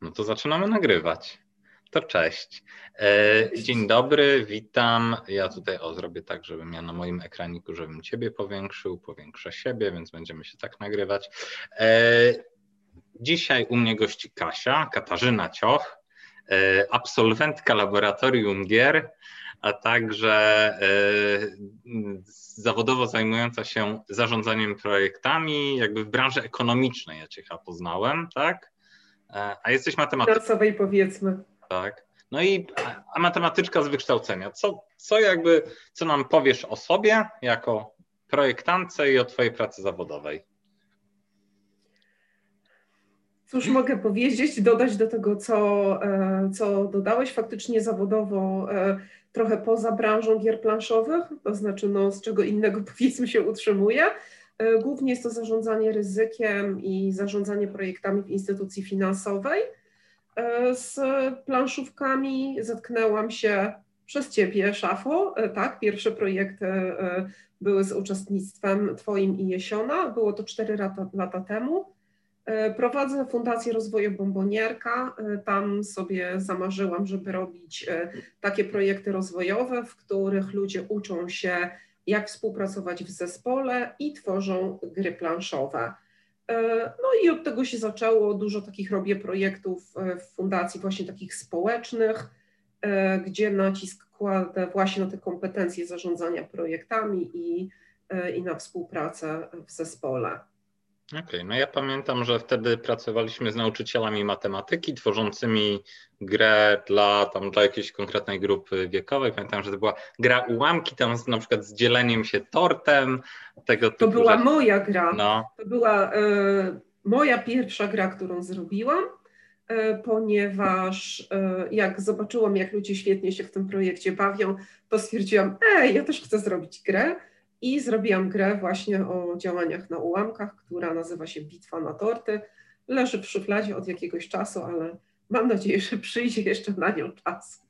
No to zaczynamy nagrywać. To cześć. E, dzień dobry, witam. Ja tutaj o, zrobię tak, żebym ja na moim ekraniku, żebym Ciebie powiększył, powiększę siebie, więc będziemy się tak nagrywać. E, dzisiaj u mnie gości Kasia, Katarzyna Cioch, e, absolwentka laboratorium gier, a także zawodowo zajmująca się zarządzaniem projektami, jakby w branży ekonomicznej, ja Cię poznałem, tak? E, a jesteś matematykiem. Finansowej powiedzmy. Tak. No i a matematyczka z wykształcenia. Co, co jakby, co nam powiesz o sobie jako projektantce i o twojej pracy zawodowej? Cóż mogę powiedzieć, dodać do tego, co, e, co dodałeś. Faktycznie zawodowo e, trochę poza branżą gier planszowych, to znaczy no, z czego innego powiedzmy się utrzymuje. E, głównie jest to zarządzanie ryzykiem i zarządzanie projektami w instytucji finansowej. E, z planszówkami zetknęłam się przez Ciebie, Szafo. E, tak, pierwsze projekty były z uczestnictwem Twoim i Jesiona. Było to 4 lata, lata temu. Prowadzę Fundację Rozwoju Bombonierka. Tam sobie zamarzyłam, żeby robić takie projekty rozwojowe, w których ludzie uczą się jak współpracować w zespole i tworzą gry planszowe. E, no i od tego się zaczęło. Dużo takich robię projektów e, w fundacji, właśnie takich społecznych, e, gdzie nacisk kładę właśnie na te kompetencje zarządzania projektami i, i na współpracę w zespole. Okej, okay, no ja pamiętam, że wtedy pracowaliśmy z nauczycielami matematyki, tworzącymi grę dla, tam, dla jakiejś konkretnej grupy wiekowej. Pamiętam, że to była gra ułamki, tam z, na przykład z dzieleniem się tortem. Tego to była rzeczy. moja gra. No. To była y, moja pierwsza gra, którą zrobiłam, y, ponieważ y, jak zobaczyłam, jak ludzie świetnie się w tym projekcie bawią, to stwierdziłam, ej, ja też chcę zrobić grę i zrobiłam grę właśnie o działaniach na ułamkach, która nazywa się Bitwa na torty. Leży w szufladzie od jakiegoś czasu, ale mam nadzieję, że przyjdzie jeszcze na nią czas.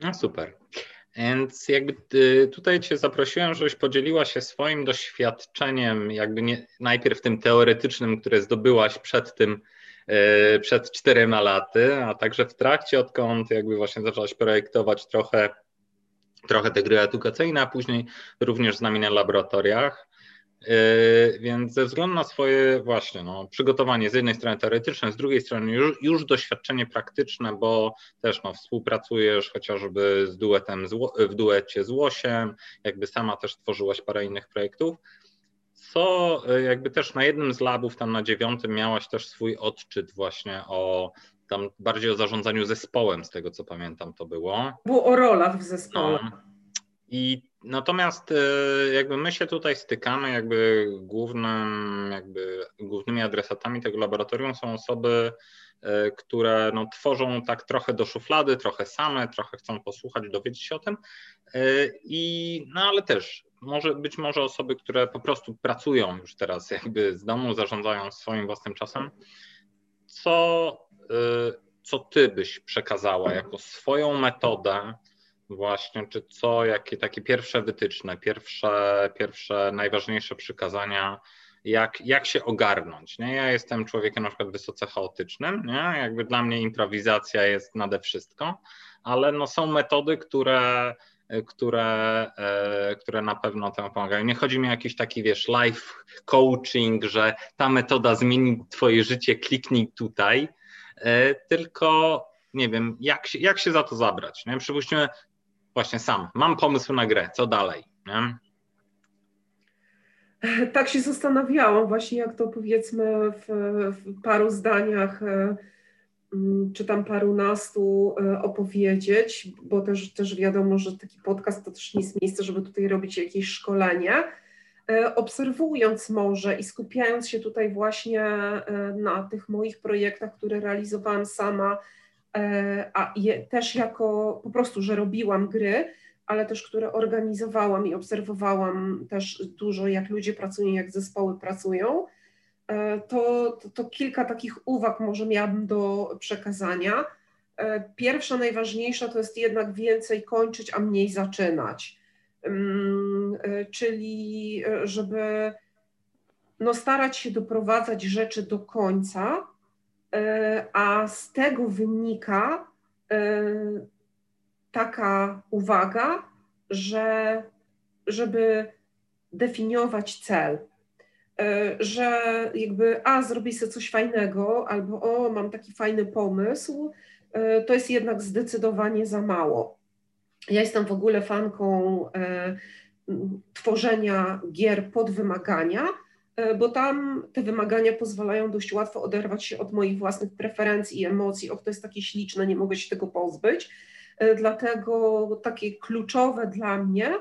No super. Więc jakby y, tutaj Cię zaprosiłem, żebyś podzieliła się swoim doświadczeniem, jakby nie, najpierw tym teoretycznym, które zdobyłaś przed tym, y, przed czterema laty, a także w trakcie, odkąd jakby właśnie zaczęłaś projektować trochę trochę te gry edukacyjne, a później również z nami na laboratoriach. Yy, więc ze względu na swoje właśnie no, przygotowanie z jednej strony teoretyczne, z drugiej strony już, już doświadczenie praktyczne, bo też no, współpracujesz chociażby z duetem w duecie z Łosiem, jakby sama też tworzyłaś parę innych projektów. Co yy, jakby też na jednym z labów, tam na dziewiątym, miałaś też swój odczyt właśnie o tam bardziej o zarządzaniu zespołem, z tego co pamiętam, to było. Było o rolach w zespole. No. I natomiast e, jakby my się tutaj stykamy, jakby głównym, jakby głównymi adresatami tego laboratorium są osoby, e, które no, tworzą tak trochę do szuflady, trochę same, trochę chcą posłuchać, dowiedzieć się o tym. E, I, no ale też może być może osoby, które po prostu pracują już teraz jakby z domu, zarządzają swoim własnym czasem. Co Y, co ty byś przekazała jako swoją metodę właśnie, czy co, jakie takie pierwsze wytyczne, pierwsze, pierwsze najważniejsze przykazania, jak, jak się ogarnąć, nie? Ja jestem człowiekiem na przykład wysoce chaotycznym, nie? Jakby dla mnie improwizacja jest nade wszystko, ale no są metody, które które, e, które na pewno temu pomagają. Nie chodzi mi o jakiś taki, wiesz, life coaching, że ta metoda zmieni twoje życie, kliknij tutaj, tylko nie wiem, jak się, jak się za to zabrać. Nie? Przypuśćmy, właśnie sam, mam pomysł na grę, co dalej? Nie? Tak się zastanawiałam właśnie, jak to powiedzmy w, w paru zdaniach e, czy tam parunastu e, opowiedzieć, bo też, też wiadomo, że taki podcast to też nie jest miejsce, żeby tutaj robić jakieś szkolenie. E, obserwując może i skupiając się tutaj właśnie e, na tych moich projektach, które realizowałam sama, e, a je, też jako po prostu, że robiłam gry, ale też które organizowałam i obserwowałam też dużo, jak ludzie pracują, jak zespoły pracują, to, to, to kilka takich uwag może miałabym do przekazania. Pierwsza, najważniejsza to jest jednak więcej kończyć, a mniej zaczynać czyli e, żeby no, starać się doprowadzać rzeczy do końca, a z tego wynika taka uwaga, że żeby definiować cel, że jakby a zrobię sobie coś fajnego, albo o mam taki fajny pomysł, to jest jednak zdecydowanie za mało. Ja jestem w ogóle fanką tworzenia gier pod wymagania, e, bo tam te wymagania pozwalają dość łatwo oderwać się od moich własnych preferencji i emocji. Och, to jest takie śliczne, nie mogę się tego pozbyć. E, dlatego takie kluczowe dla mnie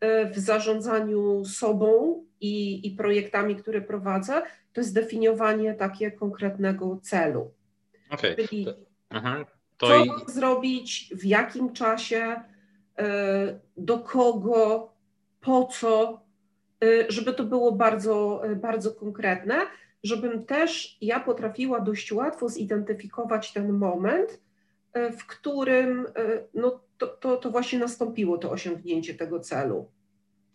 e, w zarządzaniu sobą i, i projektami, które prowadzę, to jest definiowanie takie konkretnego celu. Okay. Czyli to, aha, to co i... zrobić, w jakim czasie, do kogo, po co, y, żeby to było bardzo, y, bardzo konkretne, żebym też ja potrafiła dość łatwo zidentyfikować ten moment, w którym no, to, to, to właśnie nastąpiło to osiągnięcie tego celu.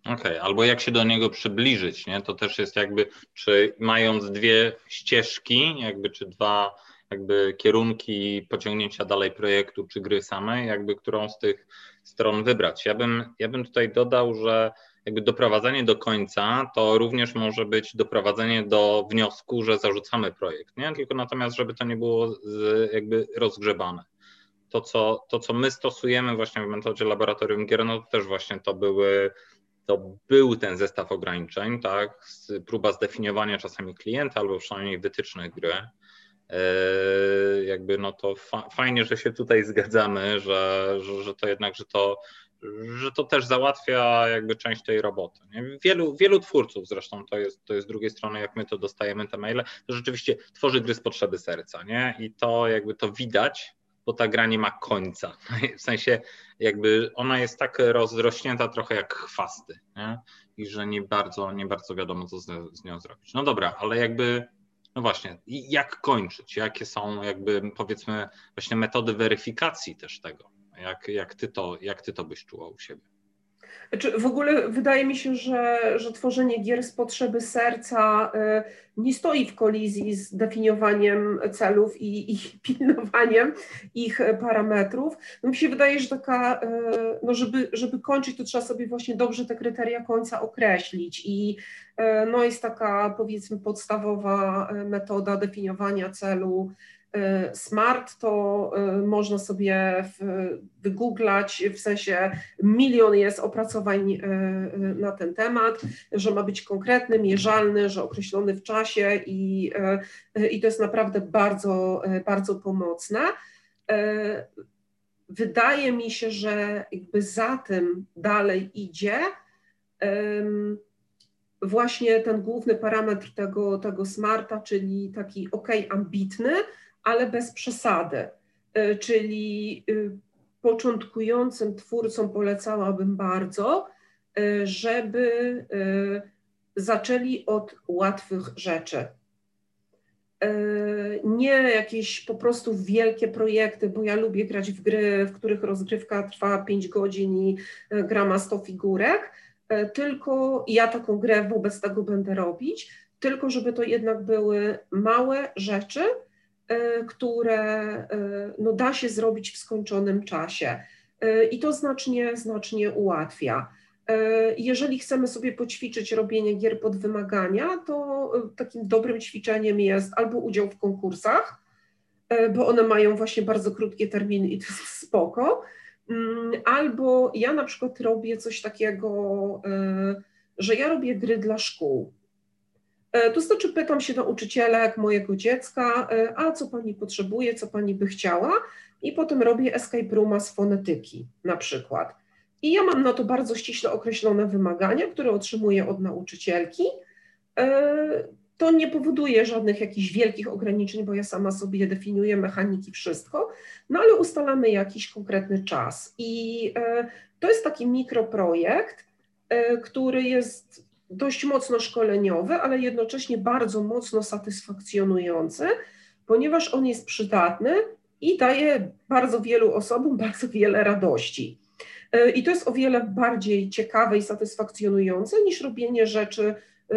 Okej, okay. albo jak się do niego przybliżyć, nie? To też jest jakby, czy mając dwie ścieżki, jakby czy dwa jakby kierunki pociągnięcia dalej projektu czy gry samej, jakby którą z tych stron wybrać. Ja bym, ja bym tutaj dodał, że jakby doprowadzenie do końca to również może być doprowadzenie do wniosku, że zarzucamy projekt, nie? Tylko natomiast, żeby to nie było z, jakby rozgrzebane. To co, to, co my stosujemy właśnie w metodzie laboratorium gier, no to też właśnie to były to był ten zestaw ograniczeń, tak, próba zdefiniowania czasami klienta albo przynajmniej wytycznych gry, jakby no to fa fajnie, że się tutaj zgadzamy, że, że, że to jednak, że to, że to też załatwia jakby część tej roboty. Nie? Wielu, wielu twórców zresztą to jest, to jest z drugiej strony, jak my to dostajemy te maile, to rzeczywiście tworzy gry z potrzeby serca, nie? I to jakby to widać, bo ta gra nie ma końca. W sensie jakby ona jest tak rozrośnięta trochę jak chwasty, nie? I że nie bardzo, nie bardzo wiadomo, co z, z nią zrobić. No dobra, ale jakby no właśnie, jak kończyć? Jakie są jakby powiedzmy właśnie metody weryfikacji też tego? Jak, jak, ty, to, jak ty to byś czuła u siebie? Znaczy, w ogóle wydaje mi się, że, że tworzenie gier z potrzeby serca y, nie stoi w kolizji z definiowaniem celów i, i pilnowaniem ich parametrów. No mi się wydaje, że taka, y, no żeby, żeby kończyć, to trzeba sobie właśnie dobrze te kryteria końca określić i y, no jest taka powiedzmy podstawowa metoda definiowania celu smart, to y, można sobie wygooglać, w sensie milion jest opracowań y, na ten temat, że ma być konkretny, mierzalny, że określony w czasie i, i to jest naprawdę bardzo, bardzo pomocne. Wydaje mi się, że jakby za tym dalej idzie właśnie ten główny parametr tego, tego smarta, czyli taki ok, ambitny, ale bez przesady. E, czyli y, początkującym twórcom polecałabym bardzo, e, żeby e, zaczęli od łatwych rzeczy. Nie jakieś po prostu wielkie projekty, bo ja lubię grać w gry, w których rozgrywka trwa 5 godzin i gra ma 100 figurek, tylko ja taką grę wobec tego będę robić, tylko żeby to jednak były małe rzeczy, które e, no, da się zrobić w skończonym czasie. E, I to znacznie, znacznie ułatwia. Jeżeli chcemy sobie poćwiczyć robienie gier pod wymagania, to takim dobrym ćwiczeniem jest albo udział w konkursach, bo one mają właśnie bardzo krótkie terminy i to jest spoko, mm, albo ja na przykład robię coś takiego, że ja robię gry dla szkół. E, to znaczy pytam się nauczycielek mojego dziecka, e, a co pani potrzebuje, co pani by chciała i potem robię escape rooma z fonetyki na przykład. I ja mam na to bardzo ściśle określone wymagania, które otrzymuję od nauczycielki. E, to nie powoduje żadnych jakichś wielkich ograniczeń, bo ja sama sobie definiuję mechaniki, wszystko, no ale ustalamy jakiś konkretny czas. I to jest taki mikroprojekt, który jest dość mocno szkoleniowy, ale jednocześnie bardzo mocno satysfakcjonujący, ponieważ on jest przydatny i daje bardzo wielu osobom bardzo wiele radości. E, I to jest o wiele bardziej ciekawe i satysfakcjonujące niż robienie rzeczy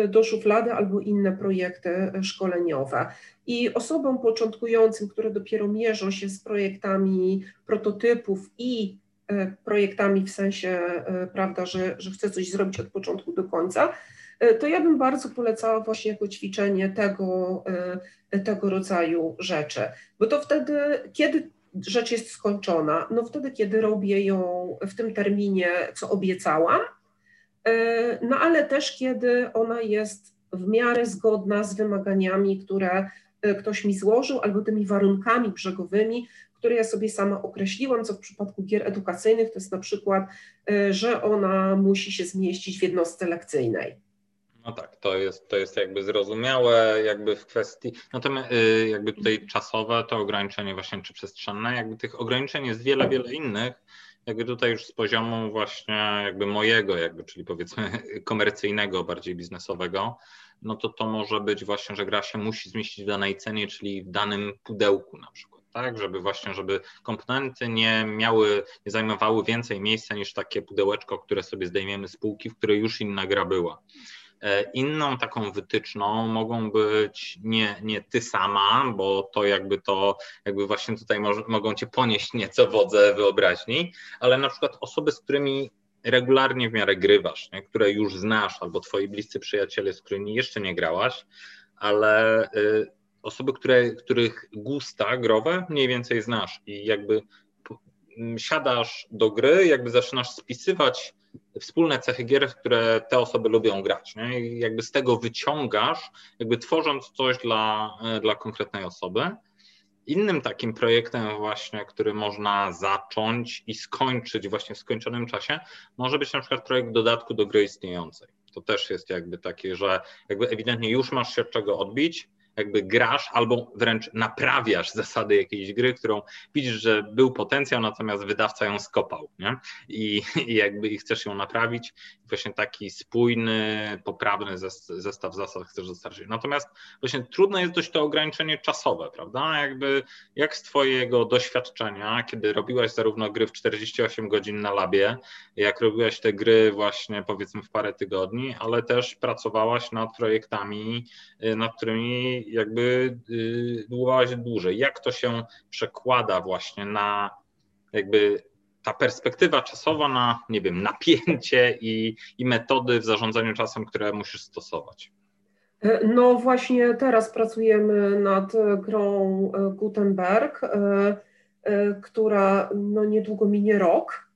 do szuflady albo inne projekty szkoleniowe. I osobom początkującym, które dopiero mierzą się z projektami prototypów i projektami w sensie, prawda, że, że chcę coś zrobić od początku do końca, to ja bym bardzo polecała właśnie jako ćwiczenie tego, tego rodzaju rzeczy, bo to wtedy, kiedy rzecz jest skończona, no wtedy, kiedy robię ją w tym terminie, co obiecałam, e, no ale też kiedy ona jest w miarę zgodna z wymaganiami, które e, ktoś mi złożył, albo tymi warunkami brzegowymi, które ja sobie sama określiłam, co w przypadku gier edukacyjnych to jest na przykład, e, że ona musi się zmieścić w jednostce lekcyjnej. No tak, to jest, to jest jakby zrozumiałe jakby w kwestii, natomiast y, jakby tutaj czasowe to ograniczenie właśnie czy przestrzenne, jakby tych ograniczeń jest wiele, wiele innych, jakby tutaj już z poziomu właśnie jakby mojego, jakby, czyli powiedzmy komercyjnego, bardziej biznesowego, no to to może być właśnie, że gra się musi zmieścić w danej cenie, czyli w danym pudełku na przykład. Tak, żeby właśnie, żeby komponenty nie miały, nie zajmowały więcej miejsca niż takie pudełeczko, które sobie zdejmiemy z półki, w której już inna gra była. E, inną taką wytyczną mogą być nie, nie ty sama, bo to jakby to, jakby właśnie tutaj mogą cię ponieść nieco wodze wyobraźni, ale na przykład osoby, z którymi regularnie w miarę grywasz, nie? które już znasz, albo twoi bliscy przyjaciele, z którymi jeszcze nie grałaś, ale y, osoby, które, których gusta growe mniej więcej znasz i jakby siadasz do gry, jakby zaczynasz spisywać wspólne cechy gier, które te osoby lubią grać. Nie? I jakby z tego wyciągasz, jakby tworząc coś dla, dla konkretnej osoby. Innym takim projektem właśnie, który można zacząć i skończyć właśnie w skończonym czasie, może być na przykład projekt dodatku do gry istniejącej. To też jest jakby takie, że jakby ewidentnie już masz się czego odbić, jakby grasz albo wręcz naprawiasz zasady jakiejś gry, którą widzisz, że był potencjał, natomiast wydawca ją skopał, nie? I, i jakby i chcesz ją naprawić. Właśnie taki spójny, poprawny zestaw zasad chcesz dostarczyć. Natomiast właśnie trudne jest dość to ograniczenie czasowe, prawda? Jakby jak z twojego doświadczenia, kiedy robiłaś zarówno gry w 48 godzin na labie, jak robiłaś te gry właśnie powiedzmy w parę tygodni, ale też pracowałaś nad projektami, y, nad którymi jakby długowałaś dłużej. Jak to się przekłada właśnie na jakby ta perspektywa czasowa na, nie wiem, napięcie i, i metody w zarządzaniu czasem, które musisz stosować? No właśnie teraz pracujemy nad grą Gutenberg, e, e, która no niedługo minie rok.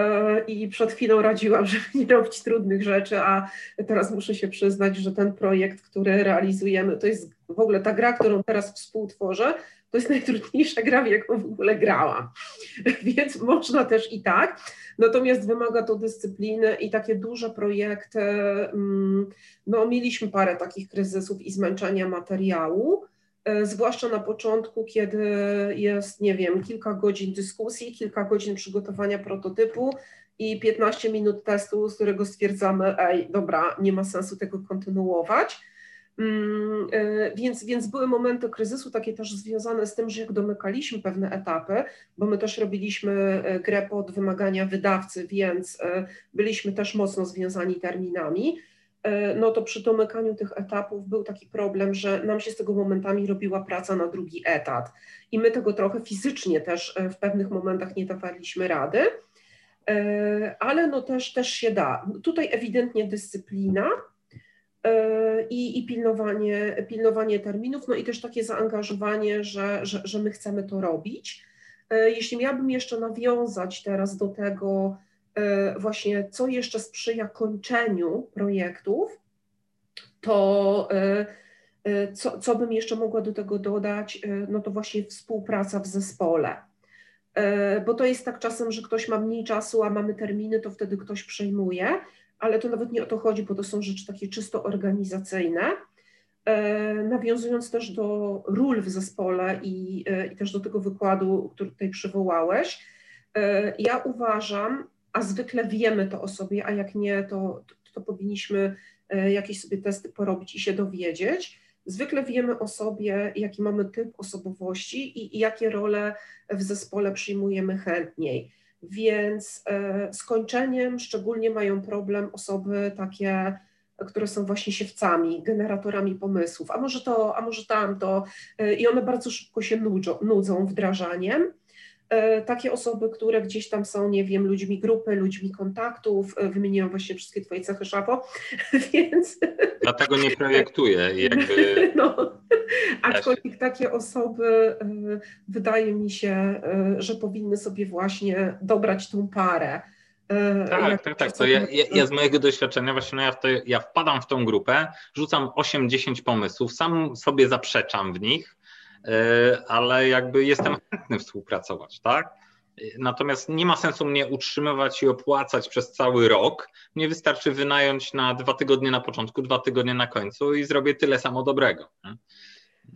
E, i przed chwilą radziłam, żeby nie robić trudnych rzeczy, a teraz muszę się przyznać, że ten projekt, który realizujemy, to jest w ogóle ta gra, którą teraz współtworzę, to jest najtrudniejsza gra, w jaką w ogóle grałam. Więc można też i tak. Natomiast wymaga to dyscypliny i takie duże projekty. Mm, no, mieliśmy parę takich kryzysów i zmęczenia materiału. E, zwłaszcza na początku, kiedy jest, nie wiem, kilka godzin dyskusji, kilka godzin przygotowania prototypu i 15 minut testu, z którego stwierdzamy, ej, dobra, nie ma sensu tego kontynuować. Mm, e, więc, więc były momenty kryzysu, takie też związane z tym, że jak domykaliśmy pewne etapy, bo my też robiliśmy e, grę pod wymagania wydawcy, więc byliśmy też mocno związani terminami. E, no to przy domykaniu tych etapów był taki problem, że nam się z tego momentami robiła praca na drugi etat i my tego trochę fizycznie też e, w pewnych momentach nie dawaliśmy rady, e, ale no też, też się da. Tutaj ewidentnie dyscyplina i, i pilnowanie, pilnowanie terminów, no i też takie zaangażowanie, że, że, że my chcemy to robić. Jeśli miałabym jeszcze nawiązać teraz do tego, właśnie co jeszcze sprzyja kończeniu projektów, to e, e, co, co bym jeszcze mogła do tego dodać, no to właśnie współpraca w zespole. Bo to jest tak czasem, że ktoś ma mniej czasu, a mamy terminy, to wtedy ktoś przejmuje, ale to nawet nie o to chodzi, bo to są rzeczy takie czysto organizacyjne. Nawiązując też do ról w zespole i, i też do tego wykładu, który tutaj przywołałeś, ja uważam, a zwykle wiemy to o sobie, a jak nie, to, to, to powinniśmy e, jakieś sobie testy porobić i się dowiedzieć. Zwykle wiemy o sobie, jaki mamy typ osobowości i, i jakie role w zespole przyjmujemy chętniej. Więc e, z kończeniem szczególnie mają problem osoby takie które są właśnie siewcami, generatorami pomysłów, a może to, a może tamto i one bardzo szybko się nudzą, nudzą wdrażaniem. E, takie osoby, które gdzieś tam są, nie wiem, ludźmi grupy, ludźmi kontaktów, e, wymieniłam właśnie wszystkie Twoje cechy, Szafo, więc... Dlatego nie projektuję. Jakby... No, aczkolwiek takie osoby e, wydaje mi się, że powinny sobie właśnie dobrać tą parę. Tak, tak, tak. To ja, ja, z mojego doświadczenia właśnie no ja, to, ja wpadam w tą grupę, rzucam 8-10 pomysłów, sam sobie zaprzeczam w nich, ale jakby jestem chętny współpracować, tak? Natomiast nie ma sensu mnie utrzymywać i opłacać przez cały rok. Mnie wystarczy wynająć na dwa tygodnie na początku, dwa tygodnie na końcu i zrobię tyle samo dobrego.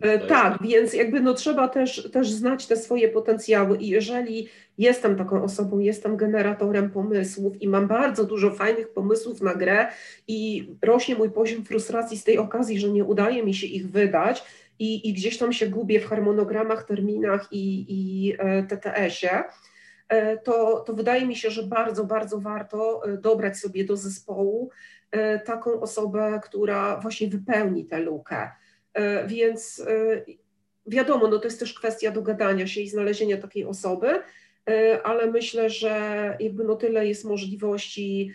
E, tak, więc jakby no trzeba też, też znać te swoje potencjały i jeżeli jestem taką osobą, jestem generatorem pomysłów i mam bardzo dużo fajnych pomysłów na grę i rośnie mój poziom frustracji z tej okazji, że nie udaje mi się ich wydać, i, i gdzieś tam się gubię w harmonogramach, terminach i, i e, TTS-ie, e, to, to wydaje mi się, że bardzo, bardzo warto e, dobrać sobie do zespołu taką osobę, która właśnie wypełni tę lukę. Więc wiadomo, no to jest też kwestia dogadania się i znalezienia takiej osoby, ale myślę, że jakby no tyle jest możliwości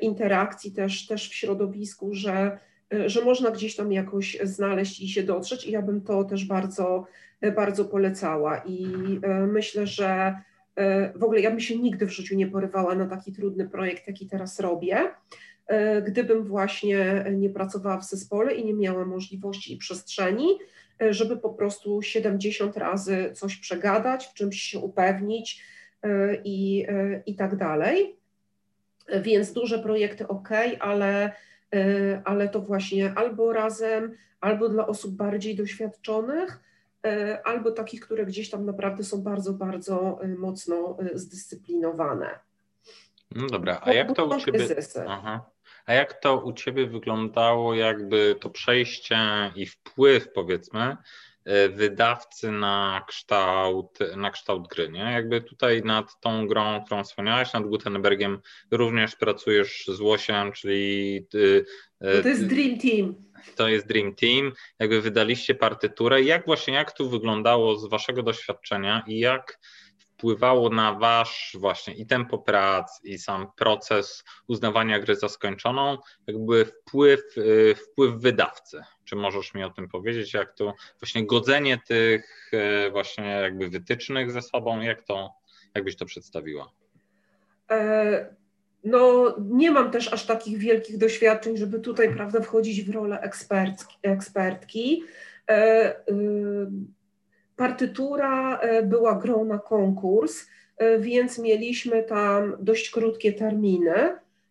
interakcji też, też w środowisku, że że można gdzieś tam jakoś znaleźć i się dotrzeć i ja bym to też bardzo, e, bardzo polecała i e, myślę, że w ogóle ja bym się nigdy w życiu nie porywała na taki trudny projekt, jaki teraz robię, gdybym właśnie nie pracowała w zespole i nie miała możliwości i przestrzeni, żeby po prostu 70 razy coś przegadać, w czymś się upewnić i, i tak dalej. Więc duże projekty ok, ale E, ale to właśnie albo razem, albo dla osób bardziej doświadczonych, e, albo takich, które gdzieś tam naprawdę są bardzo, bardzo e, mocno zdyscyplinowane. No dobra, a jak to u Ciebie... Aha. A jak to u Ciebie wyglądało, jakby to przejście i wpływ, powiedzmy, E, wydawcy na kształt, na kształt gry. Nie? Jakby tutaj nad tą grą, którą wspomniałeś, nad Gutenbergiem również pracujesz z Łosiem, czyli... No to jest Dream Team. To jest Dream Team. Jakby wydaliście partyturę. Jak właśnie, jak tu wyglądało z waszego doświadczenia i jak wpływało na wasz właśnie i tempo prac, i sam proces uznawania gry za skończoną, jakby wpływ, y, wpływ wydawcy? Czy możesz mi o tym powiedzieć, jak to właśnie godzenie tych y, właśnie jakby wytycznych ze sobą, jak to, jakbyś to przedstawiła? E, no, nie mam też aż takich wielkich doświadczeń, żeby tutaj, prawda, wchodzić w rolę ekspertki. ekspertki. E, y, Partytura e, była grą na konkurs, e, więc mieliśmy tam dość krótkie terminy.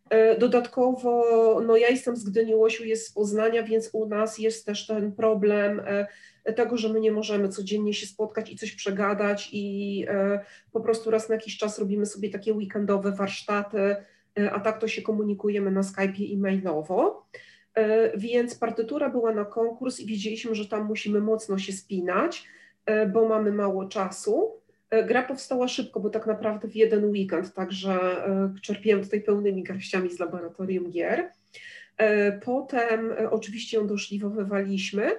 E, dodatkowo, no ja jestem z Gdyni, Łosiu jest z Poznania, więc u nas jest też ten problem tego, że my nie możemy codziennie się spotkać i coś przegadać i po prostu raz na jakiś czas robimy sobie takie weekendowe warsztaty, a tak to się komunikujemy na Skype'ie i mailowo. Więc partytura była na konkurs i wiedzieliśmy, że tam musimy mocno się spinać. E, bo mamy mało czasu. E, gra powstała szybko, bo tak naprawdę w jeden weekend, także e, czerpiłem tutaj pełnymi garściami z laboratorium gier. Potem oczywiście ją doszliwowywaliśmy,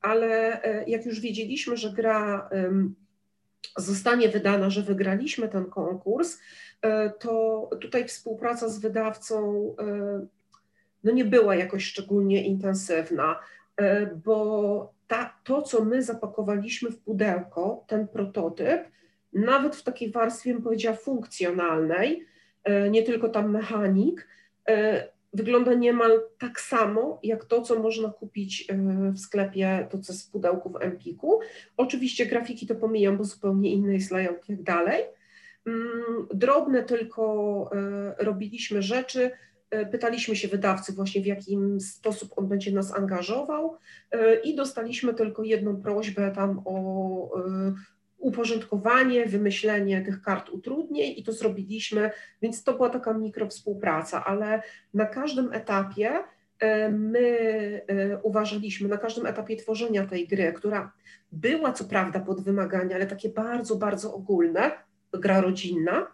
ale jak już wiedzieliśmy, że gra zostanie wydana, że wygraliśmy ten konkurs, to tutaj współpraca z wydawcą no nie była jakoś szczególnie intensywna, bo ta, to, co my zapakowaliśmy w pudełko, ten prototyp, nawet w takiej warstwie, bym powiedziała, funkcjonalnej, e, nie tylko tam mechanik, e, wygląda niemal tak samo jak to, co można kupić e, w sklepie, to co z pudełków Empiku. Oczywiście grafiki to pomijam, bo zupełnie inny jest layout jak dalej. Mm, drobne tylko robiliśmy rzeczy, pytaliśmy się wydawcy właśnie w jakim sposób on będzie nas angażował e, i dostaliśmy tylko jedną prośbę tam o e, uporządkowanie, wymyślenie tych kart utrudnień i to zrobiliśmy, więc to była taka mikro współpraca, ale na każdym etapie my uważaliśmy, na każdym etapie tworzenia tej gry, która była co prawda pod wymagania, ale takie bardzo, bardzo ogólne, gra rodzinna,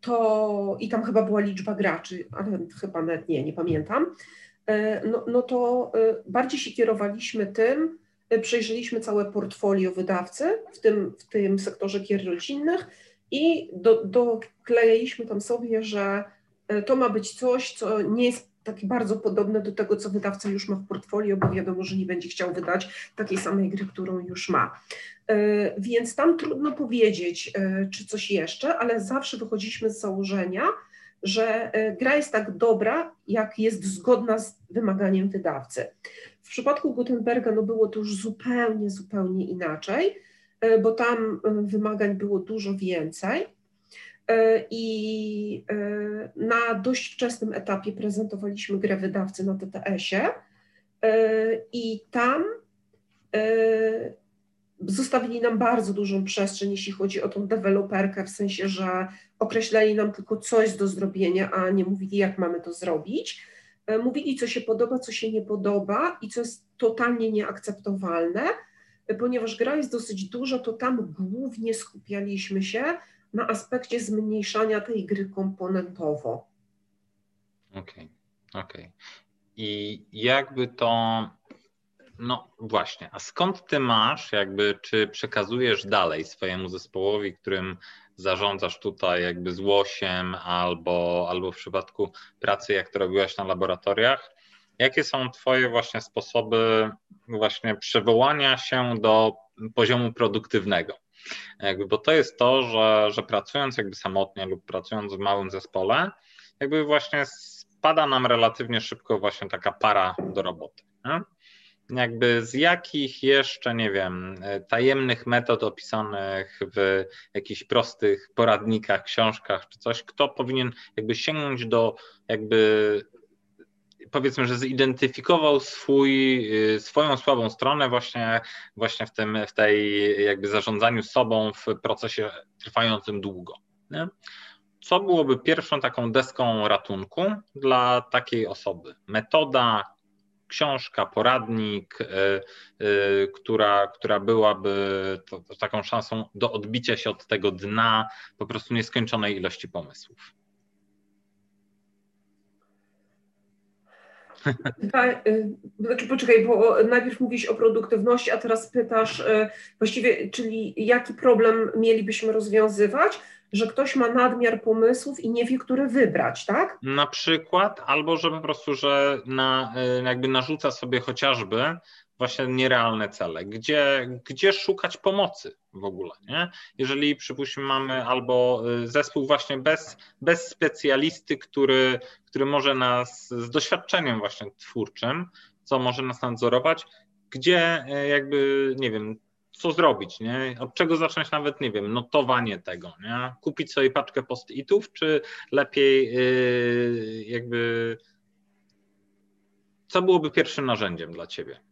to i tam chyba była liczba graczy, ale chyba nawet nie, nie pamiętam, no, no to bardziej się kierowaliśmy tym, przejrzeliśmy całe portfolio wydawcy w tym, w tym sektorze gier rodzinnych i do, doklejaliśmy tam sobie, że to ma być coś, co nie jest takie bardzo podobne do tego, co wydawca już ma w portfolio, bo wiadomo, że nie będzie chciał wydać takiej samej gry, którą już ma. E, więc tam trudno powiedzieć, e, czy coś jeszcze, ale zawsze wychodziliśmy z założenia, że e, gra jest tak dobra, jak jest zgodna z wymaganiem wydawcy. W przypadku Gutenberga no było to już zupełnie, zupełnie inaczej, bo tam wymagań było dużo więcej. E, I e, na dość wczesnym etapie prezentowaliśmy grę wydawcy na TTS-ie e, i tam zostawili nam bardzo dużą przestrzeń, jeśli chodzi o tą deweloperkę, w sensie, że określali nam tylko coś do zrobienia, a nie mówili, jak mamy to zrobić. Mówili, co się podoba, co się nie podoba i co jest totalnie nieakceptowalne, ponieważ gra jest dosyć duża, to tam głównie skupialiśmy się na aspekcie zmniejszania tej gry komponentowo. Okej, okay, okej. Okay. I jakby to, no właśnie, a skąd ty masz, jakby, czy przekazujesz dalej swojemu zespołowi, którym zarządzasz tutaj jakby z łosiem, albo, albo w przypadku pracy, jak to robiłaś na laboratoriach, jakie są twoje właśnie sposoby właśnie przywołania się do poziomu produktywnego? Jakby, bo to jest to, że, że pracując jakby samotnie lub pracując w małym zespole, jakby właśnie spada nam relatywnie szybko właśnie taka para do roboty. Nie? Jakby z jakich jeszcze, nie wiem, tajemnych metod opisanych w jakichś prostych poradnikach, książkach czy coś, kto powinien jakby sięgnąć do jakby powiedzmy, że zidentyfikował swój, y, swoją słabą stronę właśnie, właśnie w, tym, w tej jakby zarządzaniu sobą w procesie trwającym długo. Nie? Co byłoby pierwszą taką deską ratunku dla takiej osoby? Metoda, książka, poradnik, y, y, która, która byłaby to, to taką szansą do odbicia się od tego dna po prostu nieskończonej ilości pomysłów. Y, znaczy poczekaj, bo najpierw mówisz o produktywności, a teraz pytasz y, właściwie, czyli jaki problem mielibyśmy rozwiązywać, że ktoś ma nadmiar pomysłów i nie wie, który wybrać, tak? Na przykład, albo że po prostu, że na, y, jakby narzuca sobie chociażby właśnie nierealne cele, gdzie, gdzie szukać pomocy w ogóle, nie? Jeżeli przypuśćmy mamy albo y, zespół właśnie bez, bez specjalisty, który, który może nas z doświadczeniem właśnie twórczym, co może nas nadzorować, gdzie y, jakby, nie wiem, co zrobić, nie? Od czego zacząć nawet, nie wiem, notowanie tego, nie? Kupić sobie paczkę post-itów, czy lepiej yy, jakby co byłoby pierwszym narzędziem dla Ciebie?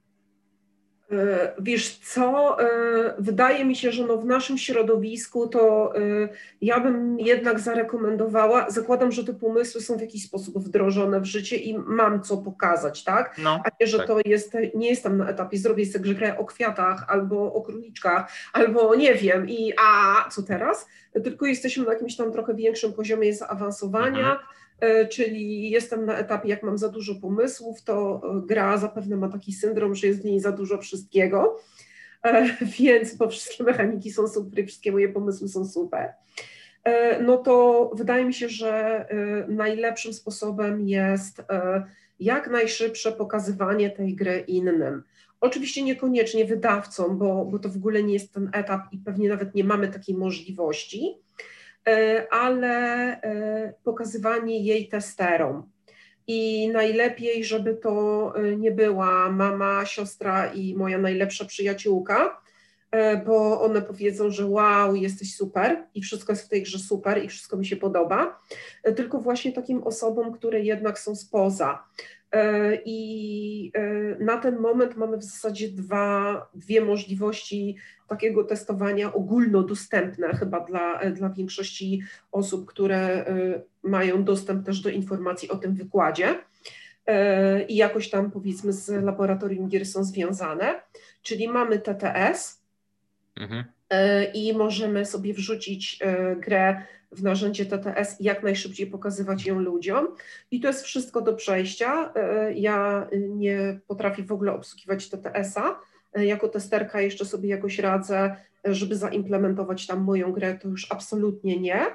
E, wiesz co, e, wydaje mi się, że no w naszym środowisku to e, ja bym jednak zarekomendowała, zakładam, że te pomysły są w jakiś sposób wdrożone w życie i mam co pokazać, tak? No, A nie, że tak. to jest, nie jestem na etapie, zrobię sobie grę o kwiatach albo o króliczkach, albo nie wiem i a co teraz? Tylko jesteśmy na jakimś tam trochę większym poziomie zaawansowania, mhm czyli jestem na etapie, jak mam za dużo pomysłów, to e, gra zapewne ma taki syndrom, że jest w niej za dużo wszystkiego, e, więc bo wszystkie mechaniki są super, wszystkie moje pomysły są super. No to wydaje mi się, że najlepszym sposobem jest jak najszybsze pokazywanie tej gry innym. Oczywiście niekoniecznie wydawcom, bo, bo to w ogóle nie jest ten etap i pewnie nawet nie mamy takiej możliwości, E, ale e, pokazywanie jej testerom. I najlepiej, żeby to e, nie była mama, siostra i moja najlepsza przyjaciółka, bo one powiedzą, że wow, jesteś super i wszystko jest w tej grze super i wszystko mi się podoba, tylko właśnie takim osobom, które jednak są spoza. I na ten moment mamy w zasadzie dwa, dwie możliwości takiego testowania ogólnodostępne chyba dla, dla większości osób, które mają dostęp też do informacji o tym wykładzie. I jakoś tam powiedzmy z laboratorium gier są związane, czyli mamy TTS, mhm. I możemy sobie wrzucić grę w narzędzie TTS i jak najszybciej pokazywać ją ludziom. I to jest wszystko do przejścia. Ja nie potrafię w ogóle obsługiwać TTS-a. Jako testerka jeszcze sobie jakoś radzę, żeby zaimplementować tam moją grę, to już absolutnie nie.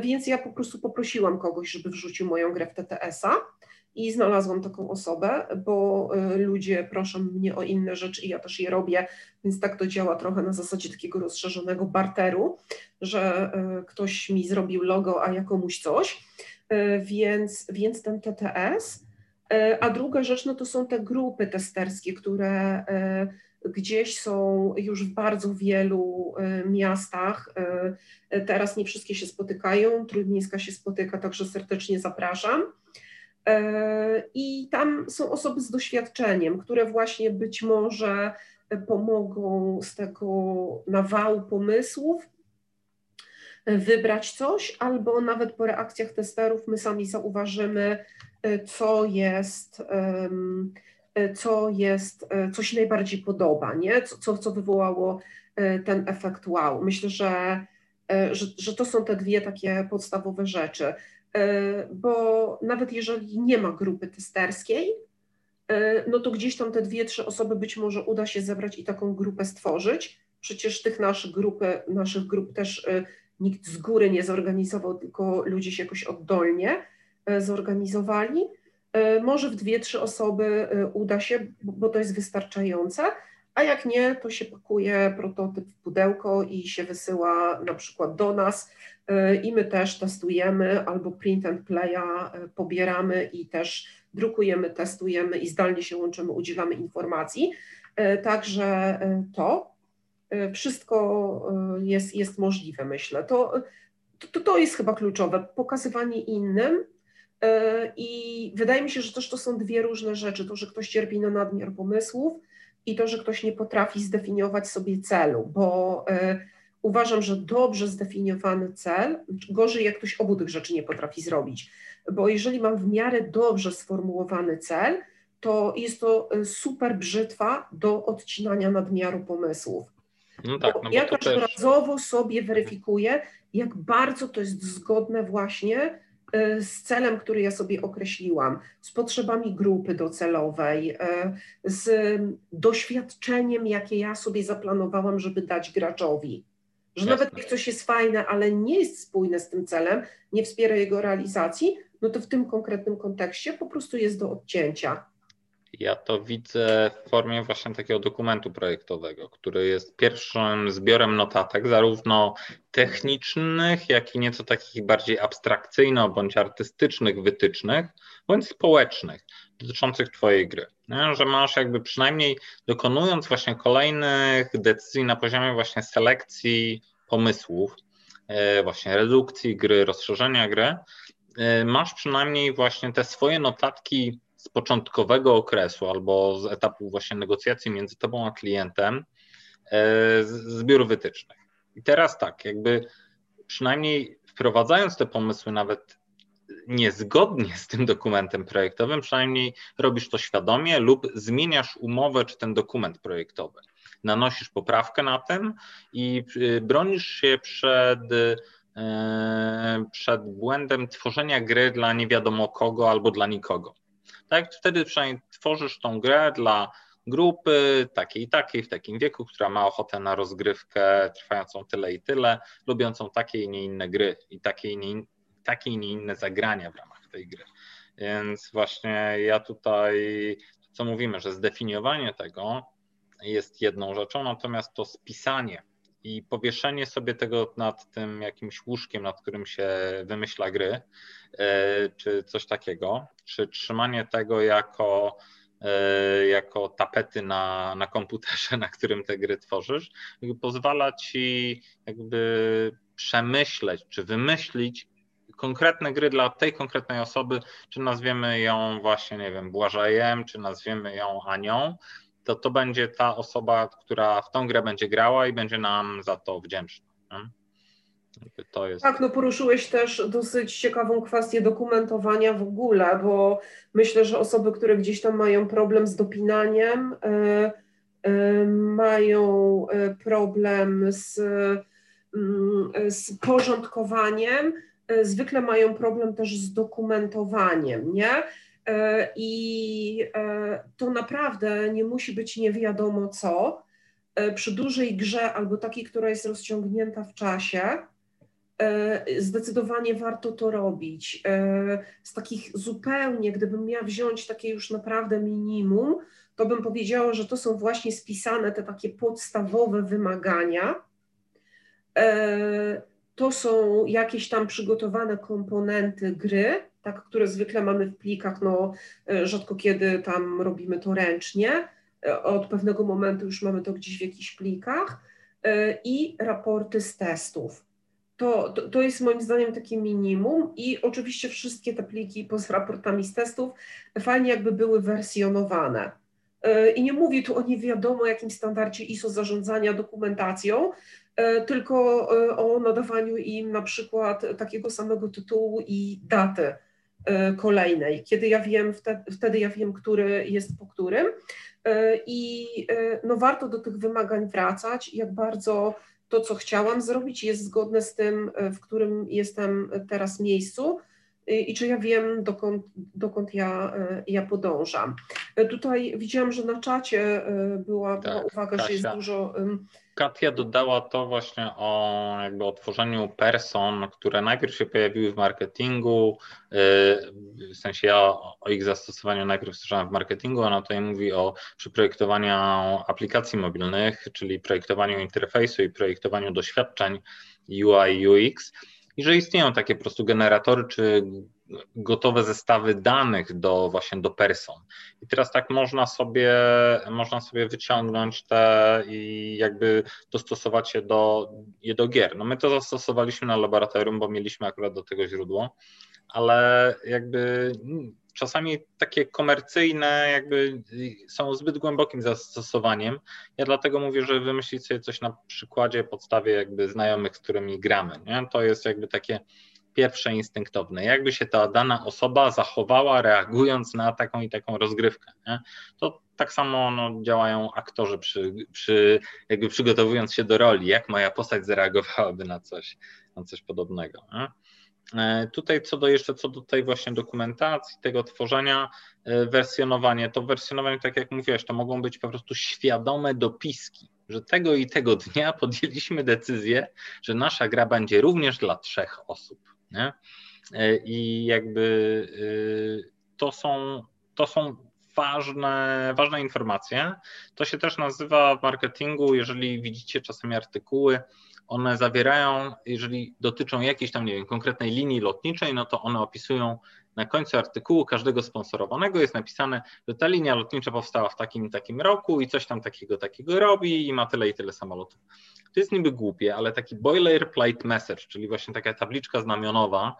Więc ja po prostu poprosiłam kogoś, żeby wrzucił moją grę w TTS-a i znalazłam taką osobę, bo y, ludzie proszą mnie o inne rzeczy i ja też je robię, więc tak to działa trochę na zasadzie takiego rozszerzonego barteru, że y, ktoś mi zrobił logo, a ja komuś coś, y, więc, więc ten TTS. A druga rzecz, no to są te grupy testerskie, które gdzieś są już w bardzo wielu miastach. Teraz nie wszystkie się spotykają, Trójmiejska się spotyka, także serdecznie zapraszam. E, I tam są osoby z doświadczeniem, które właśnie być może pomogą z tego nawału pomysłów wybrać coś, albo nawet po reakcjach testerów my sami zauważymy, e, co jest, e, co jest, co się najbardziej podoba, nie? Co, co wywołało ten efekt wow. Myślę, że, że, że to są te dwie takie podstawowe rzeczy. E, bo nawet jeżeli nie ma grupy testerskiej, e, no to gdzieś tam te dwie, trzy osoby być może uda się zebrać i taką grupę stworzyć. Przecież tych naszych, grupy, naszych grup też e, nikt z góry nie zorganizował, tylko ludzie się jakoś oddolnie zorganizowali. Może w dwie, trzy osoby uda się, bo to jest wystarczające, a jak nie, to się pakuje prototyp w pudełko i się wysyła na przykład do nas i my też testujemy albo print and playa e, pobieramy i też drukujemy, testujemy i zdalnie się łączymy, udzielamy informacji. E, także to wszystko jest, jest możliwe, myślę. To, to, to jest chyba kluczowe, pokazywanie innym. I wydaje mi się, że też to są dwie różne rzeczy. To, że ktoś cierpi na nadmiar pomysłów i to, że ktoś nie potrafi zdefiniować sobie celu, bo uważam, że dobrze zdefiniowany cel, gorzej jak ktoś obu tych rzeczy nie potrafi zrobić, bo jeżeli mam w miarę dobrze sformułowany cel, to jest to y, super brzytwa do odcinania nadmiaru pomysłów. No tak, no bo ja każdorazowo też... sobie weryfikuję, jak bardzo to jest zgodne właśnie y, z celem, który ja sobie określiłam, z potrzebami grupy docelowej, y, z doświadczeniem, jakie ja sobie zaplanowałam, żeby dać graczowi. Że Jasne. nawet jak coś jest fajne, ale nie jest spójne z tym celem, nie wspiera jego realizacji, no to w tym konkretnym kontekście po prostu jest do odcięcia. Ja to widzę w formie właśnie takiego dokumentu projektowego, który jest pierwszym zbiorem notatek, zarówno technicznych, jak i nieco takich bardziej abstrakcyjno bądź artystycznych wytycznych, bądź społecznych dotyczących Twojej gry. Nie? Że masz jakby przynajmniej dokonując właśnie kolejnych decyzji na poziomie właśnie selekcji pomysłów, e, właśnie redukcji gry, rozszerzenia gry, e, masz przynajmniej właśnie te swoje notatki z początkowego okresu albo z etapu właśnie negocjacji między tobą a klientem e, zbiór wytycznych. I teraz tak, jakby przynajmniej wprowadzając te pomysły nawet niezgodnie z tym dokumentem projektowym, przynajmniej robisz to świadomie lub zmieniasz umowę czy ten dokument projektowy. Nanosisz poprawkę na tym i y, bronisz się przed, y, przed błędem tworzenia gry dla nie wiadomo kogo albo dla nikogo. Tak, wtedy przynajmniej tworzysz tą grę dla grupy takiej i takiej, w takim wieku, która ma ochotę na rozgrywkę trwającą tyle i tyle, lubiącą takie i nie inne gry i takie i nie, takie i nie inne zagrania w ramach tej gry. Więc właśnie ja tutaj, co mówimy, że zdefiniowanie tego jest jedną rzeczą, natomiast to spisanie i powieszenie sobie tego nad tym jakimś łóżkiem, nad którym się wymyśla gry, e, czy coś takiego, czy trzymanie tego jako, e, jako tapety na, na komputerze, na którym te gry tworzysz, pozwala ci jakby przemyśleć, czy wymyślić konkretne gry dla tej konkretnej osoby, czy nazwiemy ją właśnie, nie wiem, Błażejem, czy nazwiemy ją Anią, to to będzie ta osoba, która w tą grę będzie grała i będzie nam za to wdzięczna. Jest... Tak, no poruszyłeś też dosyć ciekawą kwestię dokumentowania w ogóle, bo myślę, że osoby, które gdzieś tam mają problem z dopinaniem, yy, mają problem z, mm, z porządkowaniem, zwykle mają problem też z dokumentowaniem, nie? I to naprawdę nie musi być nie wiadomo co. Przy dużej grze albo takiej, która jest rozciągnięta w czasie, E, zdecydowanie warto to robić. E, z takich zupełnie, gdybym miała wziąć takie już naprawdę minimum, to bym powiedziała, że to są właśnie spisane te takie podstawowe wymagania. E, to są jakieś tam przygotowane komponenty gry, tak, które zwykle mamy w plikach, no rzadko kiedy tam robimy to ręcznie. Od pewnego momentu już mamy to gdzieś w jakichś plikach i raporty z testów. To, to, to, jest moim zdaniem takie minimum i oczywiście wszystkie te pliki poza raportami z testów fajnie jakby były wersjonowane. E, I nie mówię tu o nie wiadomo jakim standardzie ISO zarządzania dokumentacją, e, tylko e, o nadawaniu im na przykład takiego samego tytułu i daty kolejnej, kiedy ja wiem, wtedy, ja wiem, który jest po którym. I no warto do tych wymagań wracać, jak bardzo to, co chciałam zrobić, jest zgodne z tym, w którym jestem teraz miejscu i czy ja wiem, dokąd, dokąd ja, ja podążam. E, tutaj widziałam, że na czacie była, tak, była uwaga, Kasia. że jest dużo. Katia dodała to właśnie o jakby o tworzeniu person, które najpierw się pojawiły w marketingu, w sensie ja o ich zastosowaniu najpierw słyszałem w marketingu, ona tutaj mówi o przeprojektowaniu aplikacji mobilnych, czyli projektowaniu interfejsu i projektowaniu doświadczeń UI, UX i że istnieją takie po prostu generatory czy gotowe zestawy danych do właśnie do person. I teraz tak można sobie, można sobie wyciągnąć te i jakby dostosować je do, je do gier. No my to zastosowaliśmy na laboratorium, bo mieliśmy akurat do tego źródło, ale jakby czasami takie komercyjne jakby są zbyt głębokim zastosowaniem. Ja dlatego mówię, że wymyślić sobie coś na przykładzie, podstawie jakby znajomych, z którymi gramy. Nie? To jest jakby takie pierwsze instynktowne. Jakby się ta dana osoba zachowała, reagując na taką i taką rozgrywkę. Nie? To tak samo no, działają aktorzy przy, przy, jakby przygotowując się do roli, jak moja postać zareagowałaby na coś, na coś podobnego. Nie? E, tutaj co do jeszcze co do tej właśnie dokumentacji, tego tworzenia, e, wersjonowanie, to wersjonowanie, tak jak mówiłeś, to mogą być po prostu świadome dopiski, że tego i tego dnia podjęliśmy decyzję, że nasza gra będzie również dla trzech osób. Nie? E, I jakby y, to są, to są ważne, ważne informacje. To się też nazywa w marketingu, jeżeli widzicie czasami artykuły, one zawierają, jeżeli dotyczą jakiejś tam, nie wiem, konkretnej linii lotniczej, no to one opisują na końcu artykułu każdego sponsorowanego jest napisane, że ta linia lotnicza powstała w takim takim roku i coś tam takiego takiego robi i ma tyle i tyle samolotów. To jest niby głupie, ale taki boilerplate message, czyli właśnie taka tabliczka znamionowa,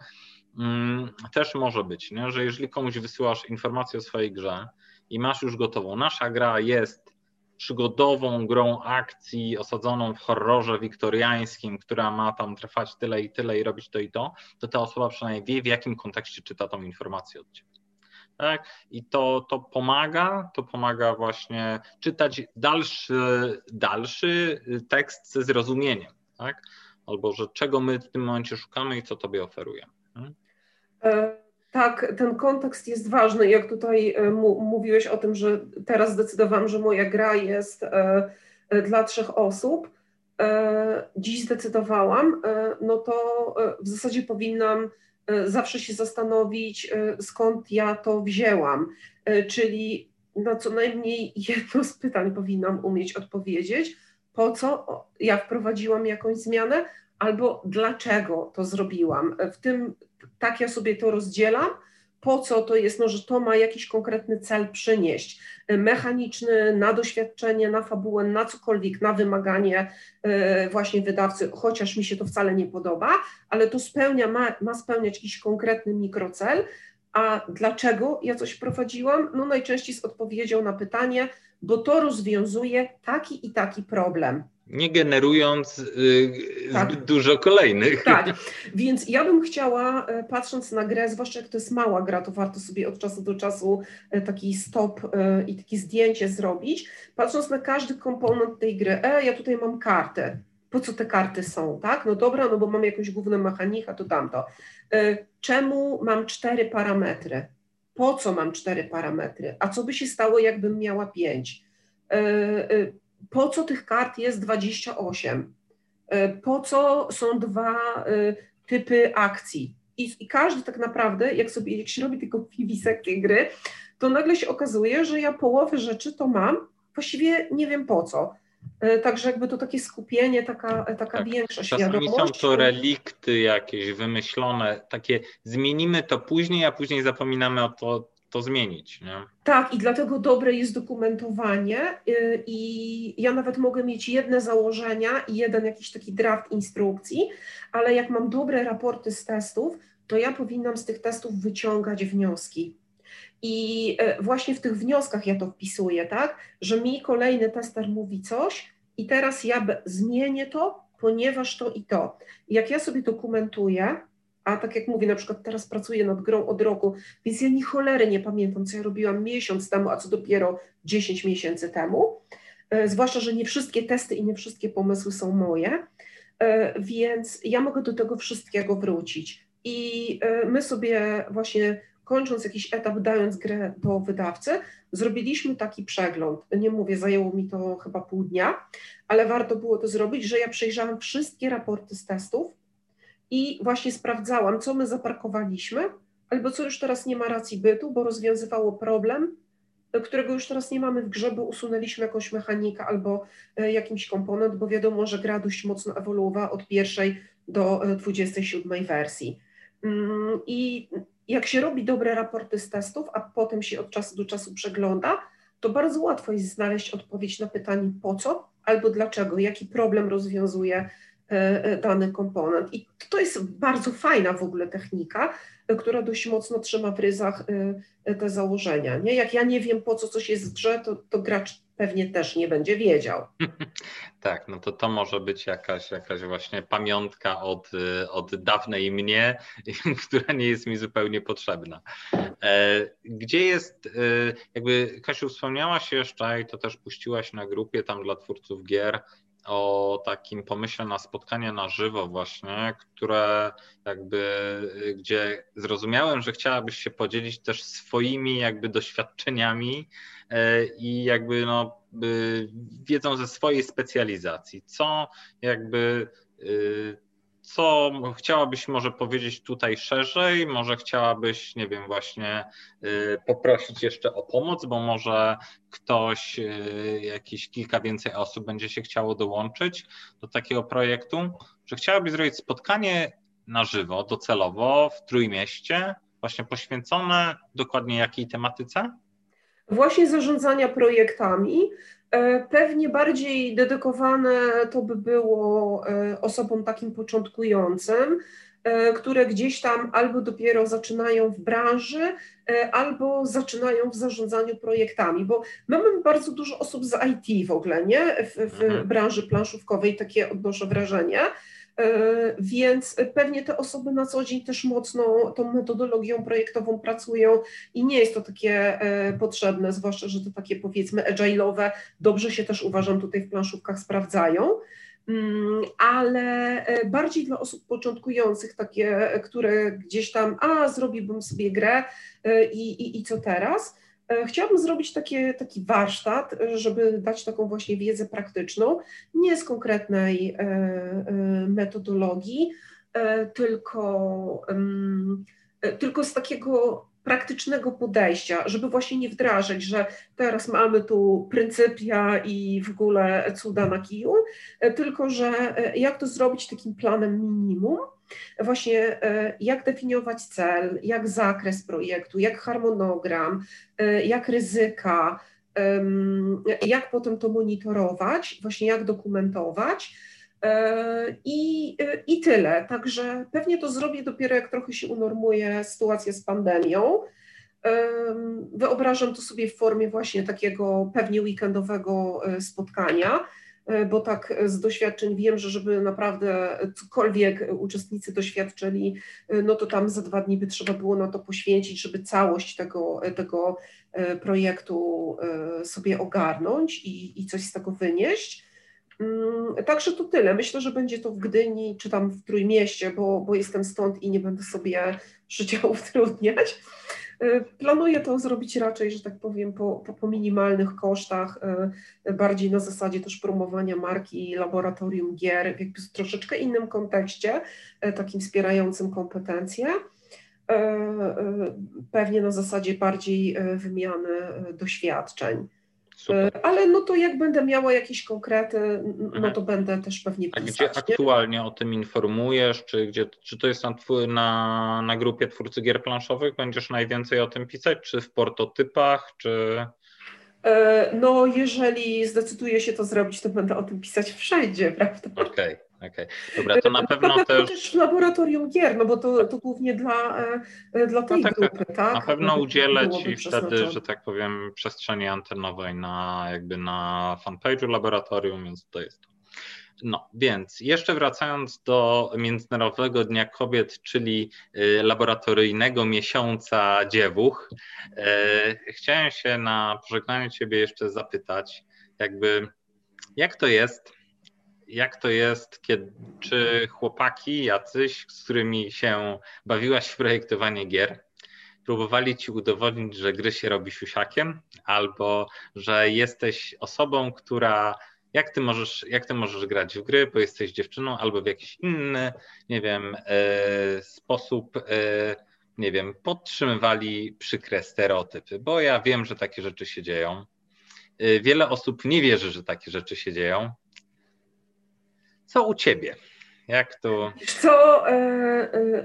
mm, też może być, nie? że jeżeli komuś wysyłasz informację o swojej grze i masz już gotową, nasza gra jest przygodową grą akcji osadzoną w horrorze wiktoriańskim, która ma tam trwać tyle i tyle i robić to i to, to ta osoba przynajmniej wie, w jakim kontekście czyta tą informację od ciebie. Tak? I to, to pomaga, to pomaga właśnie czytać dalszy, dalszy tekst ze zrozumieniem, tak? albo że czego my w tym momencie szukamy i co tobie oferuje. Hmm? Tak, ten kontekst jest ważny. Jak tutaj e, mówiłeś o tym, że teraz zdecydowałam, że moja gra jest e, e, dla trzech osób, dziś zdecydowałam, no to w zasadzie powinnam zawsze się zastanowić, skąd ja to wzięłam. Czyli na co najmniej jedno z pytań powinnam umieć odpowiedzieć, po co ja wprowadziłam jakąś zmianę, albo dlaczego to zrobiłam. W tym tak ja sobie to rozdzielam. Po co to jest? No, że to ma jakiś konkretny cel przynieść. Mechaniczny, na doświadczenie, na fabułę, na cokolwiek, na wymaganie e, właśnie wydawcy, chociaż mi się to wcale nie podoba, ale to spełnia, ma, ma spełniać jakiś konkretny mikrocel. A dlaczego ja coś prowadziłam? No najczęściej z odpowiedzią na pytanie, bo to rozwiązuje taki i taki problem. Nie generując y, tak. zbyt dużo kolejnych. Tak, więc ja bym chciała, e, patrząc na grę, zwłaszcza jak to jest mała gra, to warto sobie od czasu do czasu e, taki stop e, i takie zdjęcie zrobić, patrząc na każdy komponent tej gry, e, ja tutaj mam kartę, po co te karty są, tak? No dobra, no bo mam jakąś główną mechanikę, to tamto. Czemu mam cztery parametry? Po co mam cztery parametry? A co by się stało, jakbym miała pięć? Po co tych kart jest 28? E, po co są dwa e, typy akcji? I, I, każdy tak naprawdę, jak sobie, jak się robi tylko tej gry, to nagle się okazuje, że ja połowę rzeczy to mam, właściwie nie wiem po co. E, także jakby to takie skupienie, taka, taka tak. większa świadomość. Czasami są to relikty jakieś wymyślone, takie zmienimy to później, a później zapominamy o to, to zmienić. Nie? Tak, i dlatego dobre jest dokumentowanie y, i ja nawet mogę mieć jedne założenia i jeden jakiś taki draft instrukcji, ale jak mam dobre raporty z testów, to ja powinnam z tych testów wyciągać wnioski. I y, właśnie w tych wnioskach ja to wpisuję, tak, że mi kolejny tester mówi coś i teraz ja zmienię to, ponieważ to i to. Jak ja sobie dokumentuję, a tak jak mówię, na przykład teraz pracuję nad grą od roku, więc ja ni cholery nie pamiętam, co ja robiłam miesiąc temu, a co dopiero 10 miesięcy temu. E, zwłaszcza, że nie wszystkie testy i nie wszystkie pomysły są moje, e, więc ja mogę do tego wszystkiego wrócić. I e, my sobie właśnie kończąc jakiś etap, dając grę do wydawcy, zrobiliśmy taki przegląd. Nie mówię, zajęło mi to chyba pół dnia, ale warto było to zrobić, że ja przejrzałam wszystkie raporty z testów, i właśnie sprawdzałam, co my zaparkowaliśmy, albo co już teraz nie ma racji bytu, bo rozwiązywało problem, którego już teraz nie mamy w grze, bo usunęliśmy jakąś mechanikę albo e, jakiś komponent, bo wiadomo, że gra dość mocno ewoluowała od pierwszej do 27 e, wersji. Mm, I jak się robi dobre raporty z testów, a potem się od czasu do czasu przegląda, to bardzo łatwo jest znaleźć odpowiedź na pytanie po co albo dlaczego, jaki problem rozwiązuje E, e, dany komponent. I to jest bardzo fajna w ogóle technika, e, która dość mocno trzyma w ryzach te założenia. Nie? Jak ja nie wiem, po co coś jest w grze, to, to gracz pewnie też nie będzie wiedział. Tak, no to to może być jakaś, jakaś właśnie pamiątka od, od dawnej mnie, która nie jest mi zupełnie potrzebna. Gdzie jest, jakby Kasiu wspomniałaś jeszcze i to też puściłaś na grupie tam dla twórców gier, o takim pomyśle na spotkanie na żywo właśnie, które jakby, gdzie zrozumiałem, że chciałabyś się podzielić też swoimi jakby doświadczeniami e, i jakby no wiedzą ze swojej specjalizacji, co jakby y, co chciałabyś może powiedzieć tutaj szerzej? Może chciałabyś, nie wiem, właśnie y, poprosić jeszcze o pomoc, bo może ktoś, y, jakieś kilka więcej osób będzie się chciało dołączyć do takiego projektu? Czy chciałabyś zrobić spotkanie na żywo, docelowo w Trójmieście, właśnie poświęcone dokładnie jakiej tematyce? Właśnie zarządzania projektami, pewnie bardziej dedykowane to by było e, osobom takim początkującym, e, które gdzieś tam albo dopiero zaczynają w branży, albo zaczynają w zarządzaniu projektami, bo mamy bardzo dużo osób z IT w ogóle, nie? W, w mhm. branży planszówkowej, takie odnoszę wrażenie. E, więc pewnie te osoby na co dzień też mocno tą metodologią projektową pracują i nie jest to takie e, potrzebne, zwłaszcza, że to takie powiedzmy agile'owe. Dobrze się też uważam tutaj w planszówkach sprawdzają. Mm, ale e, bardziej dla osób początkujących, takie, które gdzieś tam, a zrobiłbym sobie grę i, i, i co teraz, chciałabym zrobić takie, taki warsztat, żeby dać taką właśnie wiedzę praktyczną, nie z konkretnej e, e, metodologii, tylko, tylko z takiego praktycznego podejścia, żeby właśnie nie wdrażać, że teraz mamy tu pryncypia i w ogóle cuda na kiju, tylko że jak to zrobić takim planem minimum, właśnie e, jak definiować cel, jak zakres projektu, jak harmonogram, e, jak ryzyka, jak potem to monitorować, właśnie jak dokumentować. E, I, I tyle. Także pewnie to zrobię dopiero jak trochę się unormuje sytuacja z pandemią. Wyobrażam to sobie w formie właśnie takiego pewnie weekendowego spotkania bo tak z doświadczeń wiem, że żeby naprawdę cokolwiek uczestnicy doświadczyli, no to tam za dwa dni by trzeba było na to poświęcić, żeby całość tego, tego projektu sobie ogarnąć i, i coś z tego wynieść. Mm, także to tyle. Myślę, że będzie to w Gdyni czy tam w Trójmieście, bo, bo jestem stąd i nie będę sobie życia utrudniać. E, planuję to zrobić raczej, że tak powiem, po, po, po, minimalnych kosztach, e, bardziej na zasadzie też promowania marki laboratorium gier w troszeczkę innym kontekście, e, takim wspierającym kompetencje. Pewnie na zasadzie bardziej wymiany doświadczeń. Super. E, ale no to jak będę miała jakieś konkrety, no mhm. to będę też pewnie pisać. A gdzie nie? aktualnie o tym informujesz? Czy, gdzie, czy to jest na, na, na grupie twórcy gier planszowych? Będziesz najwięcej o tym pisać? Czy w portotypach? Czy... E, no jeżeli zdecyduję się to zrobić, to będę o tym pisać wszędzie, prawda? Okej. Okay. Okay. Dobra, to na pewno to też... też laboratorium gier, no bo to, to głównie dla, e, dla tej no tak, grupy, tak? tak? Na pewno udzielę Ci wtedy, że tak powiem, przestrzeni antenowej na jakby na fanpage'u laboratorium, więc to jest to. No, więc jeszcze wracając do Międzynarodowego Dnia Kobiet, czyli y, laboratoryjnego miesiąca dziewuch, e, chciałem się na pożegnaniu Ciebie jeszcze zapytać, jakby jak to jest, jak to jest, kiedy, czy chłopaki jacyś, z którymi się bawiłaś w projektowanie gier, próbowali ci udowodnić, że gry się robi siusiakiem, albo że jesteś osobą, która jak ty możesz, jak ty możesz grać w gry, bo jesteś dziewczyną, albo w jakiś inny, nie wiem, e, sposób, e, nie wiem, podtrzymywali przykre stereotypy, bo ja wiem, że takie rzeczy się dzieją. E, wiele osób nie wierzy, że takie rzeczy się dzieją, co u ciebie? Jak to? Co? E, e,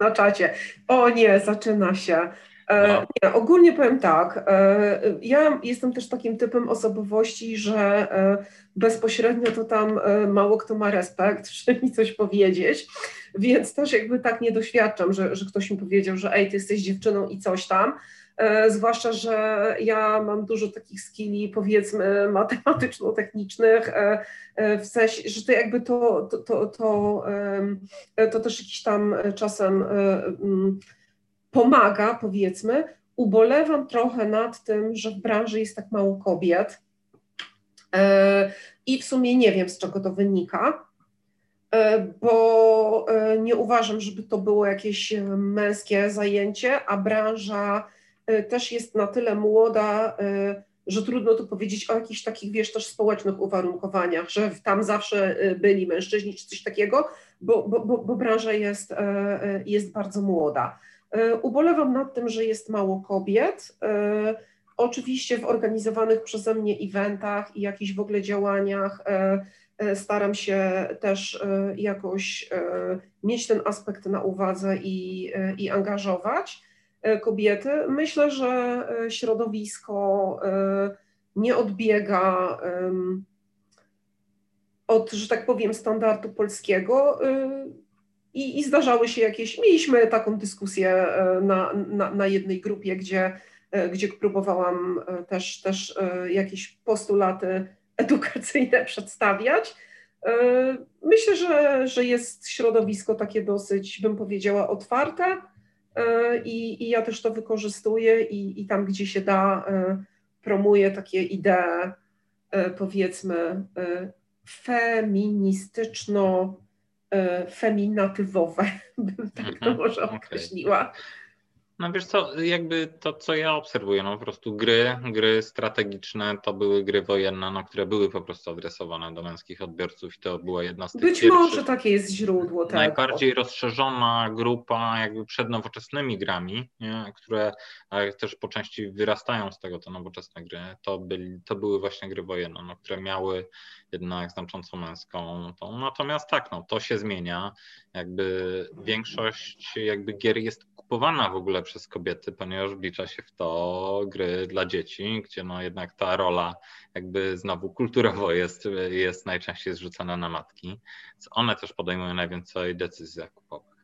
na czacie. O nie, zaczyna się. E, no. Nie, ogólnie powiem tak. E, ja jestem też takim typem osobowości, że e, bezpośrednio to tam mało kto ma respekt, żeby mi coś powiedzieć, więc też jakby tak nie doświadczam, że, że ktoś mi powiedział, że ej, ty jesteś dziewczyną i coś tam. E, zwłaszcza, że ja mam dużo takich skilli, powiedzmy, matematyczno-technicznych, e, e, w sensie, że to jakby to, to, to, to, to też jakiś tam czasem mm, pomaga, powiedzmy. Ubolewam trochę nad tym, że w branży jest tak mało kobiet i w sumie nie wiem, z czego to wynika bo nie uważam, żeby to było jakieś męskie zajęcie, a branża też jest na tyle młoda, y, że trudno tu powiedzieć o jakichś takich, wiesz, też społecznych uwarunkowaniach, że tam zawsze y, byli mężczyźni czy coś takiego, bo, bo, bo, bo branża jest, jest bardzo młoda. Ubolewam nad tym, że jest mało kobiet. Oczywiście w organizowanych przeze mnie eventach i jakichś w ogóle działaniach staram się też jakoś mieć ten aspekt na uwadze i, i angażować. E, kobiety. Myślę, że e, środowisko e, nie odbiega od, że tak powiem, standardu polskiego. I, I, zdarzały się jakieś, mieliśmy taką dyskusję na, na, na jednej grupie, gdzie, gdzie próbowałam też, też jakieś postulaty edukacyjne przedstawiać. Myślę, że, że jest środowisko takie dosyć, bym powiedziała, otwarte i, i ja też to wykorzystuję i, i tam, gdzie się da, e, promuję takie idee, e, powiedzmy, feministyczno, feminatywowe, bym tak to mhm, może określiła. No wiesz co, jakby to, co ja obserwuję, no po prostu gry, gry strategiczne to były gry wojenne, no, które były po prostu adresowane do męskich odbiorców i to była jedna z tych Być może takie jest źródło, tak. Najbardziej rozszerzona grupa jakby przed nowoczesnymi grami, nie, które też po części wyrastają z tego te nowoczesne gry, to, byli, to były właśnie gry wojenne, no, które miały jednak znacząco męską. Tą. Natomiast tak, no, to się zmienia, jakby większość jakby gier jest kupowana w ogóle przez kobiety, ponieważ wlicza się w to gry dla dzieci, gdzie no jednak ta rola jakby znowu kulturowo jest, jest najczęściej zrzucana na matki. One też podejmują najwięcej decyzji zakupowych.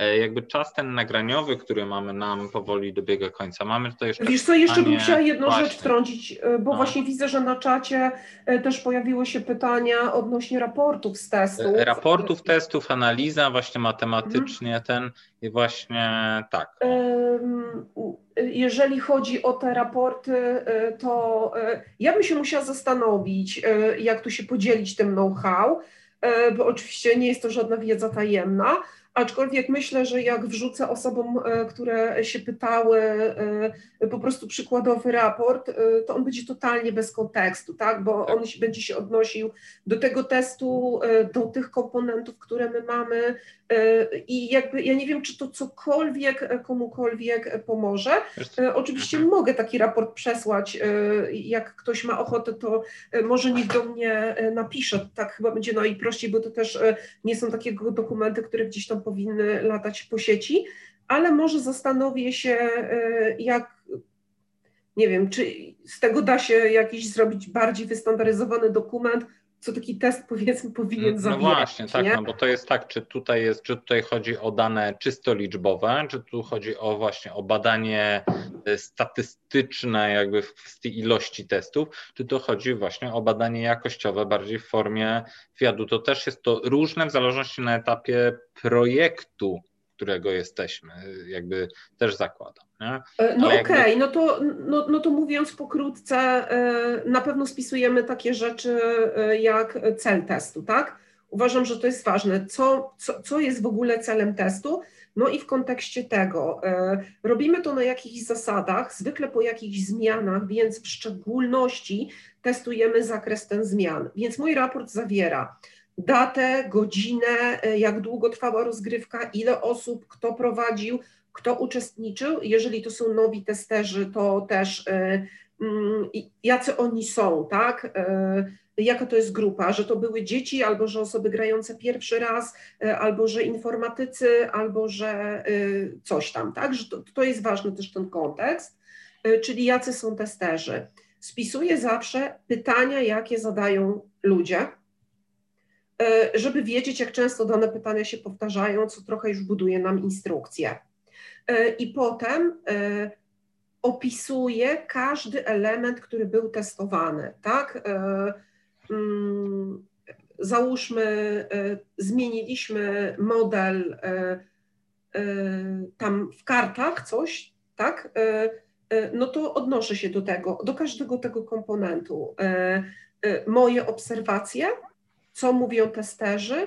E, jakby czas ten nagraniowy, który mamy nam powoli dobiega końca. Mamy tutaj jeszcze. Wiesz co, jeszcze bym chciała jedną właśnie. rzecz wtrącić, e, bo no. właśnie widzę, że na czacie e, też pojawiły się pytania odnośnie raportów z testów. Raportów, testów, analiza właśnie matematycznie mhm. ten i właśnie tak. Jeżeli chodzi o te raporty, to ja bym się musiała zastanowić, jak tu się podzielić tym know-how, bo oczywiście nie jest to żadna wiedza tajemna Aczkolwiek myślę, że jak wrzucę osobom, e, które się pytały, e, po prostu przykładowy raport, e, to on będzie totalnie bez kontekstu, tak? Bo tak. on będzie się odnosił do tego testu, do tych komponentów, które my mamy, i jakby ja nie wiem, czy to cokolwiek komukolwiek pomoże. Oczywiście mhm. mogę taki raport przesłać. Jak ktoś ma ochotę, to może niech do mnie napisze. Tak chyba będzie najprościej, bo to też nie są takie dokumenty, które gdzieś tam powinny latać po sieci, ale może zastanowię się, jak nie wiem, czy z tego da się jakiś zrobić bardziej wystandaryzowany dokument, co taki test powiedzmy powinien no, zawierać. No właśnie, tak, no bo to jest tak, czy tutaj jest, czy tutaj chodzi o dane czysto liczbowe, czy tu chodzi o właśnie o badanie e, statystyczne jakby w tej ilości testów, czy to chodzi właśnie o badanie jakościowe bardziej w formie wywiadu. To też jest to różne w zależności na etapie projektu, którego jesteśmy, jakby też zakładam. E, no okej, okay, no, to, no, no to mówiąc pokrótce, e, na pewno spisujemy takie rzeczy e, jak cel testu, tak? Uważam, że to jest ważne. Co, co, co jest w ogóle celem testu? No i w kontekście tego, robimy to na jakichś zasadach, zwykle po jakichś zmianach, więc w szczególności testujemy zakres ten zmian. Więc mój raport zawiera datę, godzinę, jak długo trwała rozgrywka, ile osób, kto prowadził, kto uczestniczył. Jeżeli to są nowi testerzy, to też e, mm, jacy oni są, tak? E, jaka to jest grupa, że to były dzieci, albo że osoby grające pierwszy raz, e, albo że informatycy, albo że coś tam, tak? Że to, to jest ważny też ten kontekst, czyli jacy są testerzy. Spisuję zawsze pytania, jakie zadają ludzie, żeby wiedzieć, jak często dane pytania się powtarzają, co trochę już buduje nam instrukcję. E, i potem e, opisuje każdy element, który był testowany, tak? E, mm, załóżmy, zmieniliśmy model tam w kartach coś, tak? No to odnoszę się do tego, do każdego tego komponentu. Moje obserwacje, co mówią testerzy,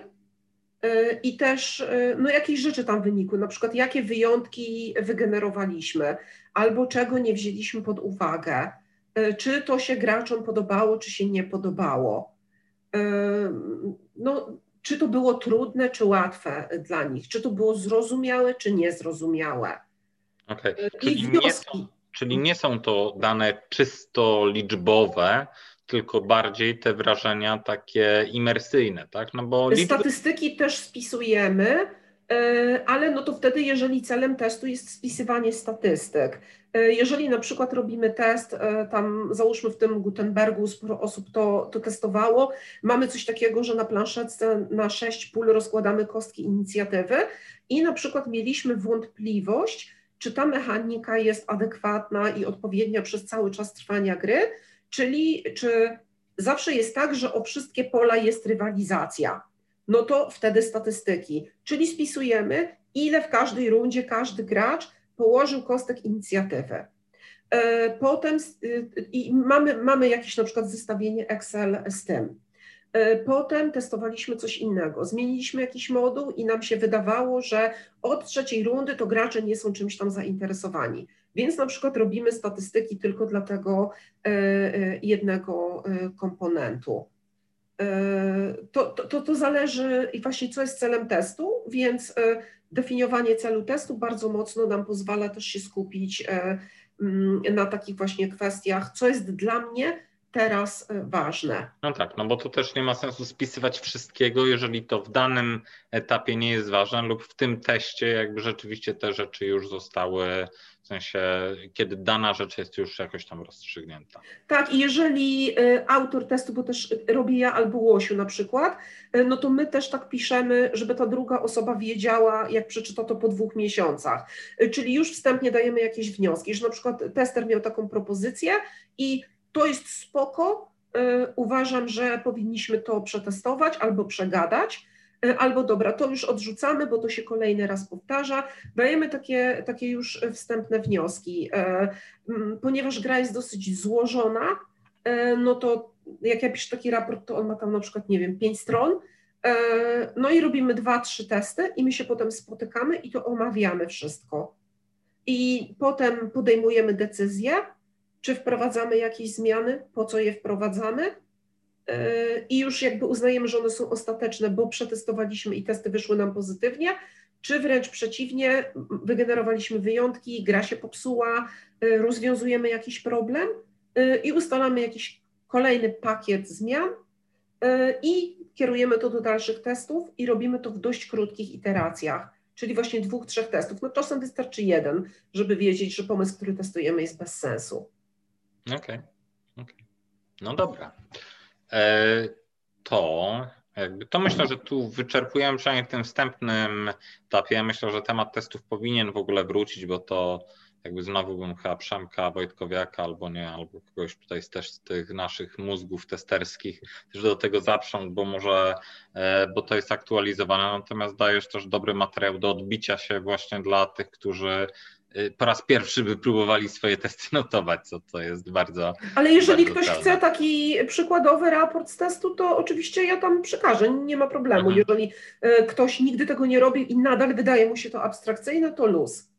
i też y, no, jakieś rzeczy tam wynikły, na przykład jakie wyjątki wygenerowaliśmy, albo czego nie wzięliśmy pod uwagę, y, czy to się graczom podobało, czy się nie podobało. No, czy to było trudne, czy łatwe dla nich, czy to było zrozumiałe, czy niezrozumiałe. Okay. Czyli, nie są, czyli nie są to dane czysto liczbowe, tylko bardziej te wrażenia takie imersyjne, tak? No bo liczby... Statystyki też spisujemy, e, ale no to wtedy, jeżeli celem testu jest spisywanie statystyk, e, jeżeli na przykład robimy test, e, tam załóżmy w tym Gutenbergu sporo osób to, to testowało, mamy coś takiego, że na planszetce na sześć pól rozkładamy kostki inicjatywy i na przykład mieliśmy wątpliwość, czy ta mechanika jest adekwatna i odpowiednia przez cały czas trwania gry, Czyli czy zawsze jest tak, że o wszystkie pola jest rywalizacja? No to wtedy statystyki, czyli spisujemy, ile w każdej rundzie każdy gracz położył kostek inicjatywy. E, potem y, i mamy, mamy jakieś na przykład zestawienie Excel z tym. E, potem testowaliśmy coś innego. Zmieniliśmy jakiś moduł i nam się wydawało, że od trzeciej rundy to gracze nie są czymś tam zainteresowani. Więc na przykład robimy statystyki tylko dla tego e, e, jednego e, komponentu. To, to, to zależy i właśnie co jest celem testu, więc definiowanie celu testu bardzo mocno nam pozwala też się skupić mm, na takich właśnie kwestiach, co jest dla mnie teraz ważne. No tak, no bo to też nie ma sensu spisywać wszystkiego, jeżeli to w danym etapie nie jest ważne lub w tym teście jakby rzeczywiście te rzeczy już zostały, w sensie kiedy dana rzecz jest już jakoś tam rozstrzygnięta. Tak i jeżeli e, autor testu, bo też robię ja albo Łosiu na przykład, e, no to my też tak piszemy, żeby ta druga osoba wiedziała, jak przeczyta to po dwóch miesiącach. Czyli już wstępnie dajemy jakieś wnioski, że na przykład tester miał taką propozycję i to jest spoko. Uważam, że powinniśmy to przetestować albo przegadać, albo dobra, to już odrzucamy, bo to się kolejny raz powtarza. Dajemy takie, takie już wstępne wnioski. E, ponieważ gra jest dosyć złożona, no to jak ja piszę taki raport, to on ma tam na przykład, nie wiem, pięć stron. No i robimy dwa, trzy testy i my się potem spotykamy i to omawiamy wszystko. I potem podejmujemy decyzję, czy wprowadzamy jakieś zmiany, po co je wprowadzamy e, i już jakby uznajemy, że one są ostateczne, bo przetestowaliśmy i testy wyszły nam pozytywnie, czy wręcz przeciwnie, wygenerowaliśmy wyjątki, gra się popsuła, e, rozwiązujemy jakiś problem e, i ustalamy jakiś kolejny pakiet zmian i kierujemy to do dalszych testów i robimy to w dość krótkich iteracjach, czyli właśnie dwóch, trzech testów. No czasem wystarczy jeden, żeby wiedzieć, że pomysł, który testujemy jest bez sensu. Okej. Okay. okay. No dobra. E, to to myślę, że tu wyczerpujemy przynajmniej w tym wstępnym etapie. Myślę, że temat testów powinien w ogóle wrócić, bo to jakby znowu bym chyba Przemka Wojtkowiaka albo nie, albo kogoś tutaj z też z tych naszych mózgów testerskich też do tego zaprząc, bo może, e, bo to jest aktualizowane, natomiast dajesz też dobry materiał do odbicia się właśnie dla tych, którzy po raz pierwszy by próbowali swoje testy notować, co to jest bardzo. Ale jeżeli bardzo ktoś chce taki przykładowy raport z testu, to oczywiście ja tam przekażę, nie ma problemu. Mhm. Jeżeli y, ktoś nigdy tego nie robił i nadal wydaje mu się to abstrakcyjne, to luz.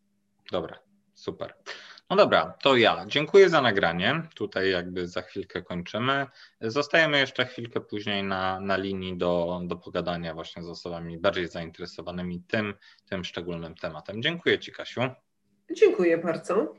Dobra, super. No dobra, to ja. Dziękuję za nagranie. Tutaj jakby za chwilkę kończymy. Zostajemy jeszcze chwilkę później na, na linii do, do pogadania właśnie z osobami bardziej zainteresowanymi tym, tym szczególnym tematem. Dziękuję Ci, Kasiu. Dziękuję bardzo.